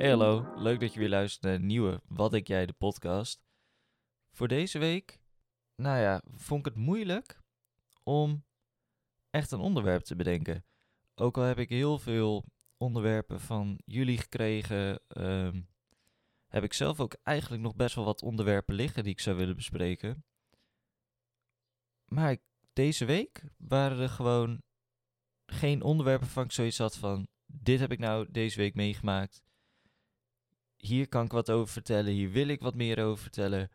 Hey hallo, leuk dat je weer luistert naar een nieuwe Wat ik jij de podcast. Voor deze week, nou ja, vond ik het moeilijk om echt een onderwerp te bedenken. Ook al heb ik heel veel onderwerpen van jullie gekregen, ehm, heb ik zelf ook eigenlijk nog best wel wat onderwerpen liggen die ik zou willen bespreken. Maar ik- deze week waren er gewoon geen onderwerpen van ik zoiets had van, dit heb ik nou deze week meegemaakt hier kan ik wat over vertellen, hier wil ik wat meer over vertellen.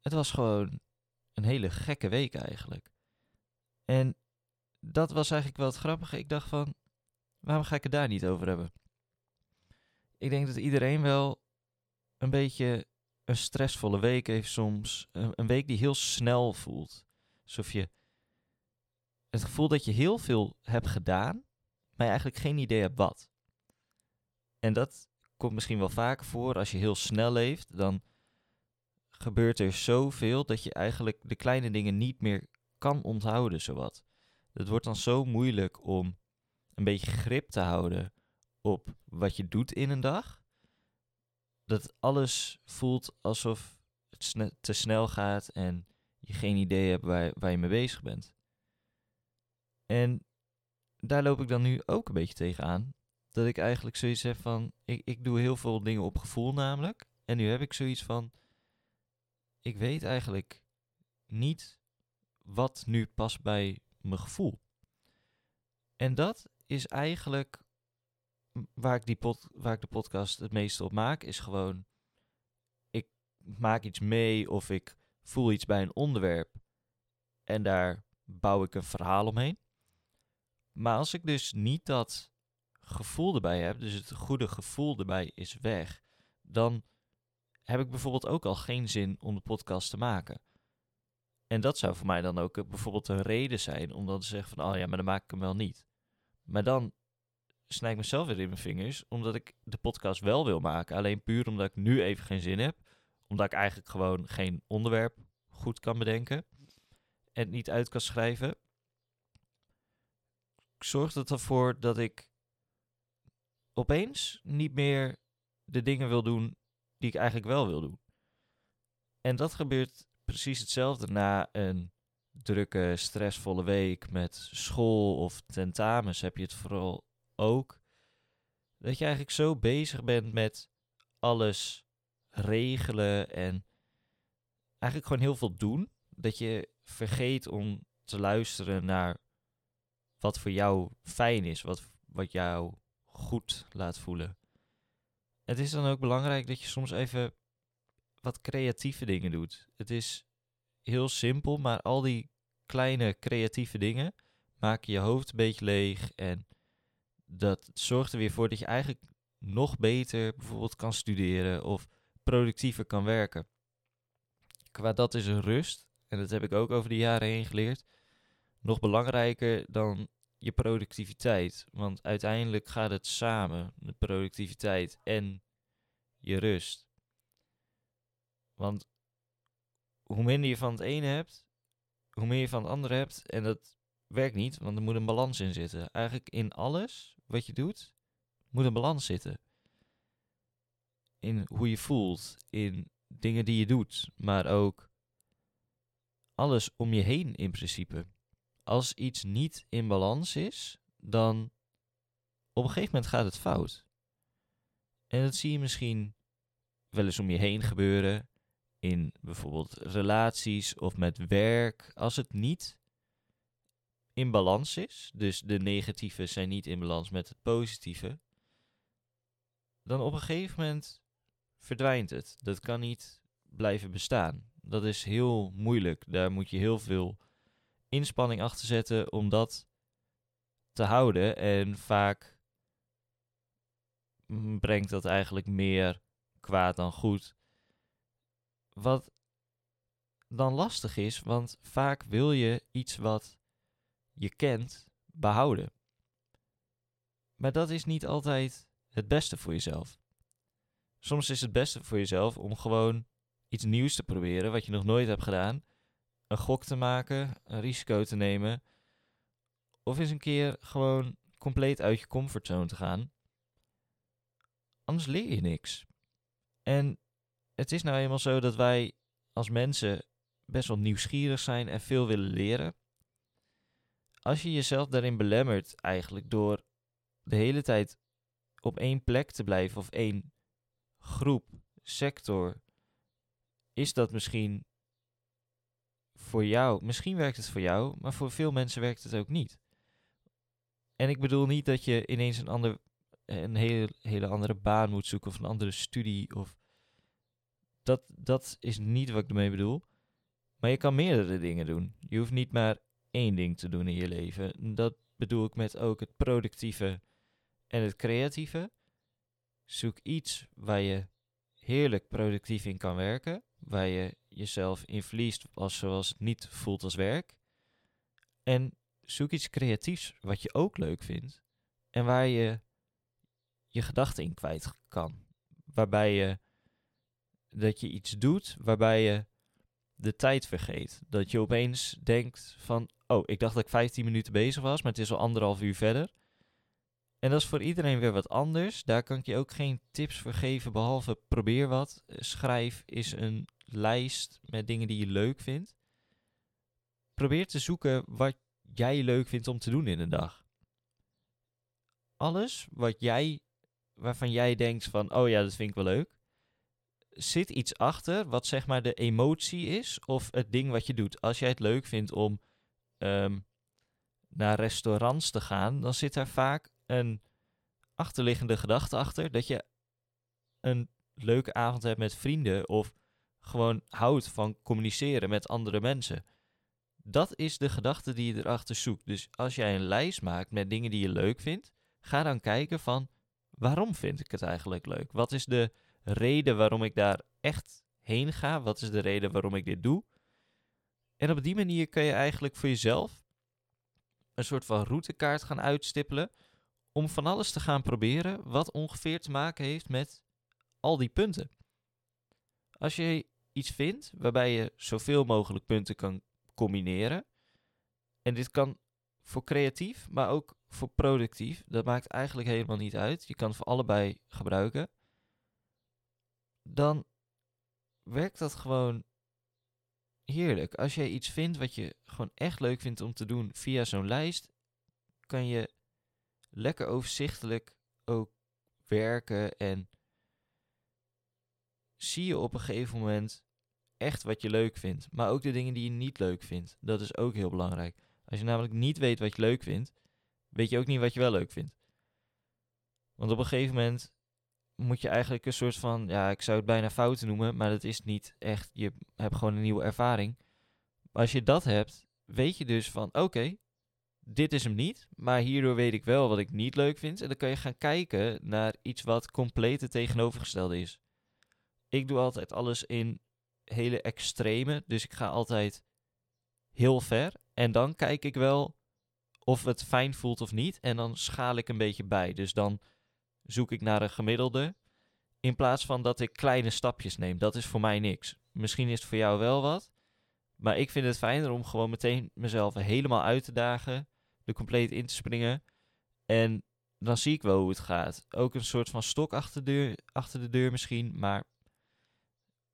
Het was gewoon een hele gekke week eigenlijk. En dat was eigenlijk wel het grappige. Ik dacht van, waarom ga ik het daar niet over hebben? Ik denk dat iedereen wel een beetje een stressvolle week heeft soms. Een, week die heel snel voelt. Alsof je het gevoel dat je heel veel hebt gedaan, maar je eigenlijk geen idee hebt wat. En dat komt misschien wel vaker voor. Als je heel snel leeft, dan gebeurt er zoveel dat je eigenlijk de kleine dingen niet meer kan onthouden, zowat. Het wordt dan zo moeilijk om een beetje grip te houden op wat je doet in een dag. Dat alles voelt alsof het te snel gaat en je geen idee hebt waar, waar je mee bezig bent. En daar loop ik dan nu ook een beetje tegenaan dat ik eigenlijk zoiets heb van, ik, ik doe heel veel dingen op gevoel namelijk. En nu heb ik zoiets van, ik weet eigenlijk niet wat nu past bij mijn gevoel. En dat is eigenlijk waar ik, die waar ik de podcast het meeste op maak, is gewoon, ik maak iets mee of ik voel iets bij een onderwerp en daar bouw ik een verhaal omheen. Maar als ik dus niet dat gevoel erbij heb, dus het goede gevoel erbij is weg, dan heb ik bijvoorbeeld ook al geen zin om de podcast te maken. En dat zou voor mij dan ook bijvoorbeeld een reden zijn om dan te zeggen van, oh ja, maar dan maak ik hem wel niet. Maar dan snij ik mezelf weer in mijn vingers, omdat ik de podcast wel wil maken. Alleen puur omdat ik nu even geen zin heb, omdat ik eigenlijk gewoon geen onderwerp goed kan bedenken en niet uit kan schrijven. Zorgt het ervoor dat ik opeens niet meer de dingen wil doen die ik eigenlijk wel wil doen. En dat gebeurt precies hetzelfde na een drukke, stressvolle week met school of tentamens heb je het vooral ook. Dat je eigenlijk zo bezig bent met alles regelen en eigenlijk gewoon heel veel doen, dat je vergeet om te luisteren naar wat voor jou fijn is, wat, wat jou goed laat voelen. Het is dan ook belangrijk dat je soms even wat creatieve dingen doet. Het is heel simpel, maar al die kleine creatieve dingen maken je hoofd een beetje leeg en dat zorgt er weer voor dat je eigenlijk nog beter bijvoorbeeld kan studeren of productiever kan werken. Qua dat is rust, en dat heb ik ook over de jaren heen geleerd, nog belangrijker dan je productiviteit. Want uiteindelijk gaat het samen, de productiviteit en je rust. Want hoe minder je van het ene hebt, hoe meer je van het andere hebt. En dat werkt niet, want er moet een balans in zitten. Eigenlijk in alles wat je doet, moet een balans zitten. In hoe je voelt, in dingen die je doet, maar ook alles om je heen in principe als iets niet in balans is, dan op een gegeven moment gaat het fout. En dat zie je misschien wel eens om je heen gebeuren. In bijvoorbeeld relaties of met werk. Als het niet in balans is, dus de negatieve zijn niet in balans met het positieve, dan op een gegeven moment verdwijnt het. Dat kan niet blijven bestaan. Dat is heel moeilijk. Daar moet je heel veel inspanning achter zetten om dat te houden. En vaak mm, brengt dat eigenlijk meer kwaad dan goed. Wat dan lastig is, want vaak wil je iets wat je kent behouden. Maar dat is niet altijd het beste voor jezelf. Soms is het beste voor jezelf om gewoon iets nieuws te proberen wat je nog nooit hebt gedaan een gok te maken, een risico te nemen. Of eens een keer gewoon compleet uit je comfortzone te gaan. anders leer je niks. En het is nou eenmaal zo dat wij als mensen best wel nieuwsgierig zijn en veel willen leren. Als je jezelf daarin belemmert, eigenlijk door de hele tijd op één plek te blijven of één groep, sector, is dat misschien voor jou. Misschien werkt het voor jou, maar voor veel mensen werkt het ook niet. En ik bedoel niet dat je ineens een, ander, een hele, hele andere baan moet zoeken of een andere studie. Of dat, dat is niet wat ik ermee bedoel. Maar je kan meerdere dingen doen. Je hoeft niet maar één ding te doen in je leven. Dat bedoel ik met ook het productieve en het creatieve. Zoek iets waar je heerlijk productief in kan werken. Waar je jezelf in verliest als zoals het niet voelt als werk. En zoek iets creatiefs wat je ook leuk vindt. En waar je je gedachten in kwijt kan. Waarbij je dat je iets doet waarbij je de tijd vergeet. Dat je opeens denkt van, oh, ik dacht dat ik 15 minuten bezig was, maar het is al anderhalf uur verder. En dat is voor iedereen weer wat anders. Daar kan ik je ook geen tips voor geven, behalve probeer wat. Schrijf is een lijst met dingen die je leuk vindt. Probeer te zoeken wat jij leuk vindt om te doen in een dag. Alles wat jij, waarvan jij denkt van, oh ja, dat vind ik wel leuk. Zit iets achter wat zeg maar de emotie is of het ding wat je doet. Als jij het leuk vindt om ehm, naar restaurants te gaan, dan zit daar vaak een achterliggende gedachte achter dat je een leuke avond hebt met vrienden of gewoon houdt van communiceren met andere mensen. Dat is de gedachte die je erachter zoekt. Dus als jij een lijst maakt met dingen die je leuk vindt, ga dan kijken van waarom vind ik het eigenlijk leuk? Wat is de reden waarom ik daar echt heen ga? Wat is de reden waarom ik dit doe? En op die manier kun je eigenlijk voor jezelf een soort van routekaart gaan uitstippelen om van alles te gaan proberen wat ongeveer te maken heeft met al die punten. Als je iets vindt waarbij je zoveel mogelijk punten kan combineren, en dit kan voor creatief, maar ook voor productief, dat maakt eigenlijk helemaal niet uit. Je kan het voor allebei gebruiken. Dan werkt dat gewoon heerlijk. Als jij iets vindt wat je gewoon echt leuk vindt om te doen via zo'n lijst, kan je lekker overzichtelijk ook werken en zie je op een gegeven moment echt wat je leuk vindt. Maar ook de dingen die je niet leuk vindt. Dat is ook heel belangrijk. Als je namelijk niet weet wat je leuk vindt, weet je ook niet wat je wel leuk vindt. Want op een gegeven moment moet je eigenlijk een soort van, ja, ik zou het bijna fouten noemen, maar dat is niet echt. Je hebt gewoon een nieuwe ervaring. Als je dat hebt, weet je dus van, oké, dit is hem niet, maar hierdoor weet ik wel wat ik niet leuk vind. En dan kan je gaan kijken naar iets wat compleet het tegenovergestelde is. Ik doe altijd alles in hele extreme, dus ik ga altijd heel ver. En dan kijk ik wel of het fijn voelt of niet. En dan schaal ik een beetje bij. Dus dan zoek ik naar een gemiddelde. In plaats van dat ik kleine stapjes neem. Dat is voor mij niks. Misschien is het voor jou wel wat. Maar ik vind het fijner om gewoon meteen mezelf helemaal uit te dagen er compleet in te springen. En dan zie ik wel hoe het gaat. Ook een soort van stok achter de deur, achter de deur misschien. Maar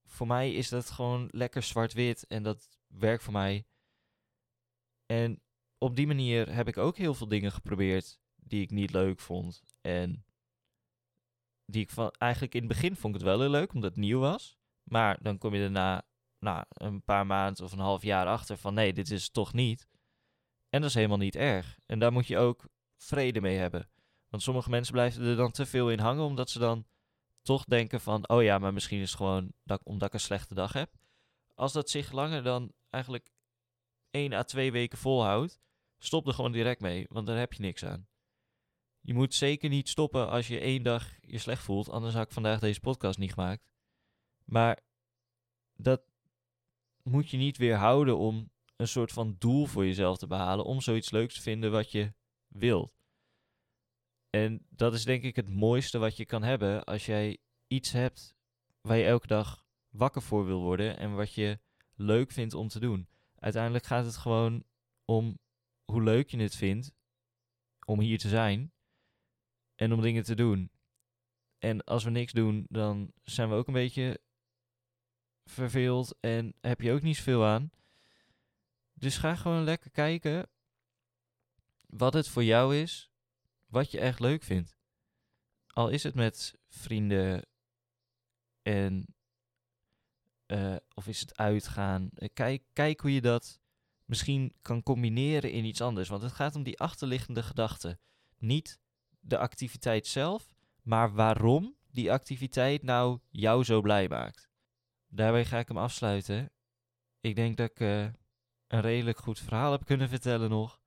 voor mij is dat gewoon lekker zwart-wit. En dat werkt voor mij. En op die manier heb ik ook heel veel dingen geprobeerd die ik niet leuk vond. En die ik van, eigenlijk in het begin vond ik het wel heel leuk, omdat het nieuw was. Maar dan kom je daarna nou, een paar maanden of een half jaar achter van nee, dit is het toch niet. En dat is helemaal niet erg. En daar moet je ook vrede mee hebben. Want sommige mensen blijven er dan te veel in hangen, omdat ze dan toch denken van, oh ja, maar misschien is het gewoon dat, omdat ik een slechte dag heb. Als dat zich langer dan eigenlijk één à twee weken volhoudt, stop er gewoon direct mee, want daar heb je niks aan. Je moet zeker niet stoppen als je één dag je slecht voelt, anders had ik vandaag deze podcast niet gemaakt. Maar dat moet je niet weerhouden om een soort van doel voor jezelf te behalen. Om zoiets leuks te vinden wat je wilt. En dat is denk ik het mooiste wat je kan hebben als jij iets hebt waar je elke dag wakker voor wil worden en wat je leuk vindt om te doen. Uiteindelijk gaat het gewoon om hoe leuk je het vindt om hier te zijn en om dingen te doen. En als we niks doen, dan zijn we ook een beetje verveeld en heb je ook niet zoveel aan. Dus ga gewoon lekker kijken wat het voor jou is, wat je echt leuk vindt. Al is het met vrienden en eh, of is het uitgaan. Eh, kijk, kijk hoe je dat misschien kan combineren in iets anders. Want het gaat om die achterliggende gedachte. Niet de activiteit zelf, maar waarom die activiteit nou jou zo blij maakt. Daarbij ga ik hem afsluiten. Ik denk dat ik uh, een redelijk goed verhaal heb kunnen vertellen nog.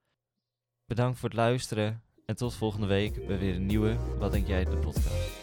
Bedankt voor het luisteren en tot volgende week bij weer een nieuwe Wat denk jij de podcast.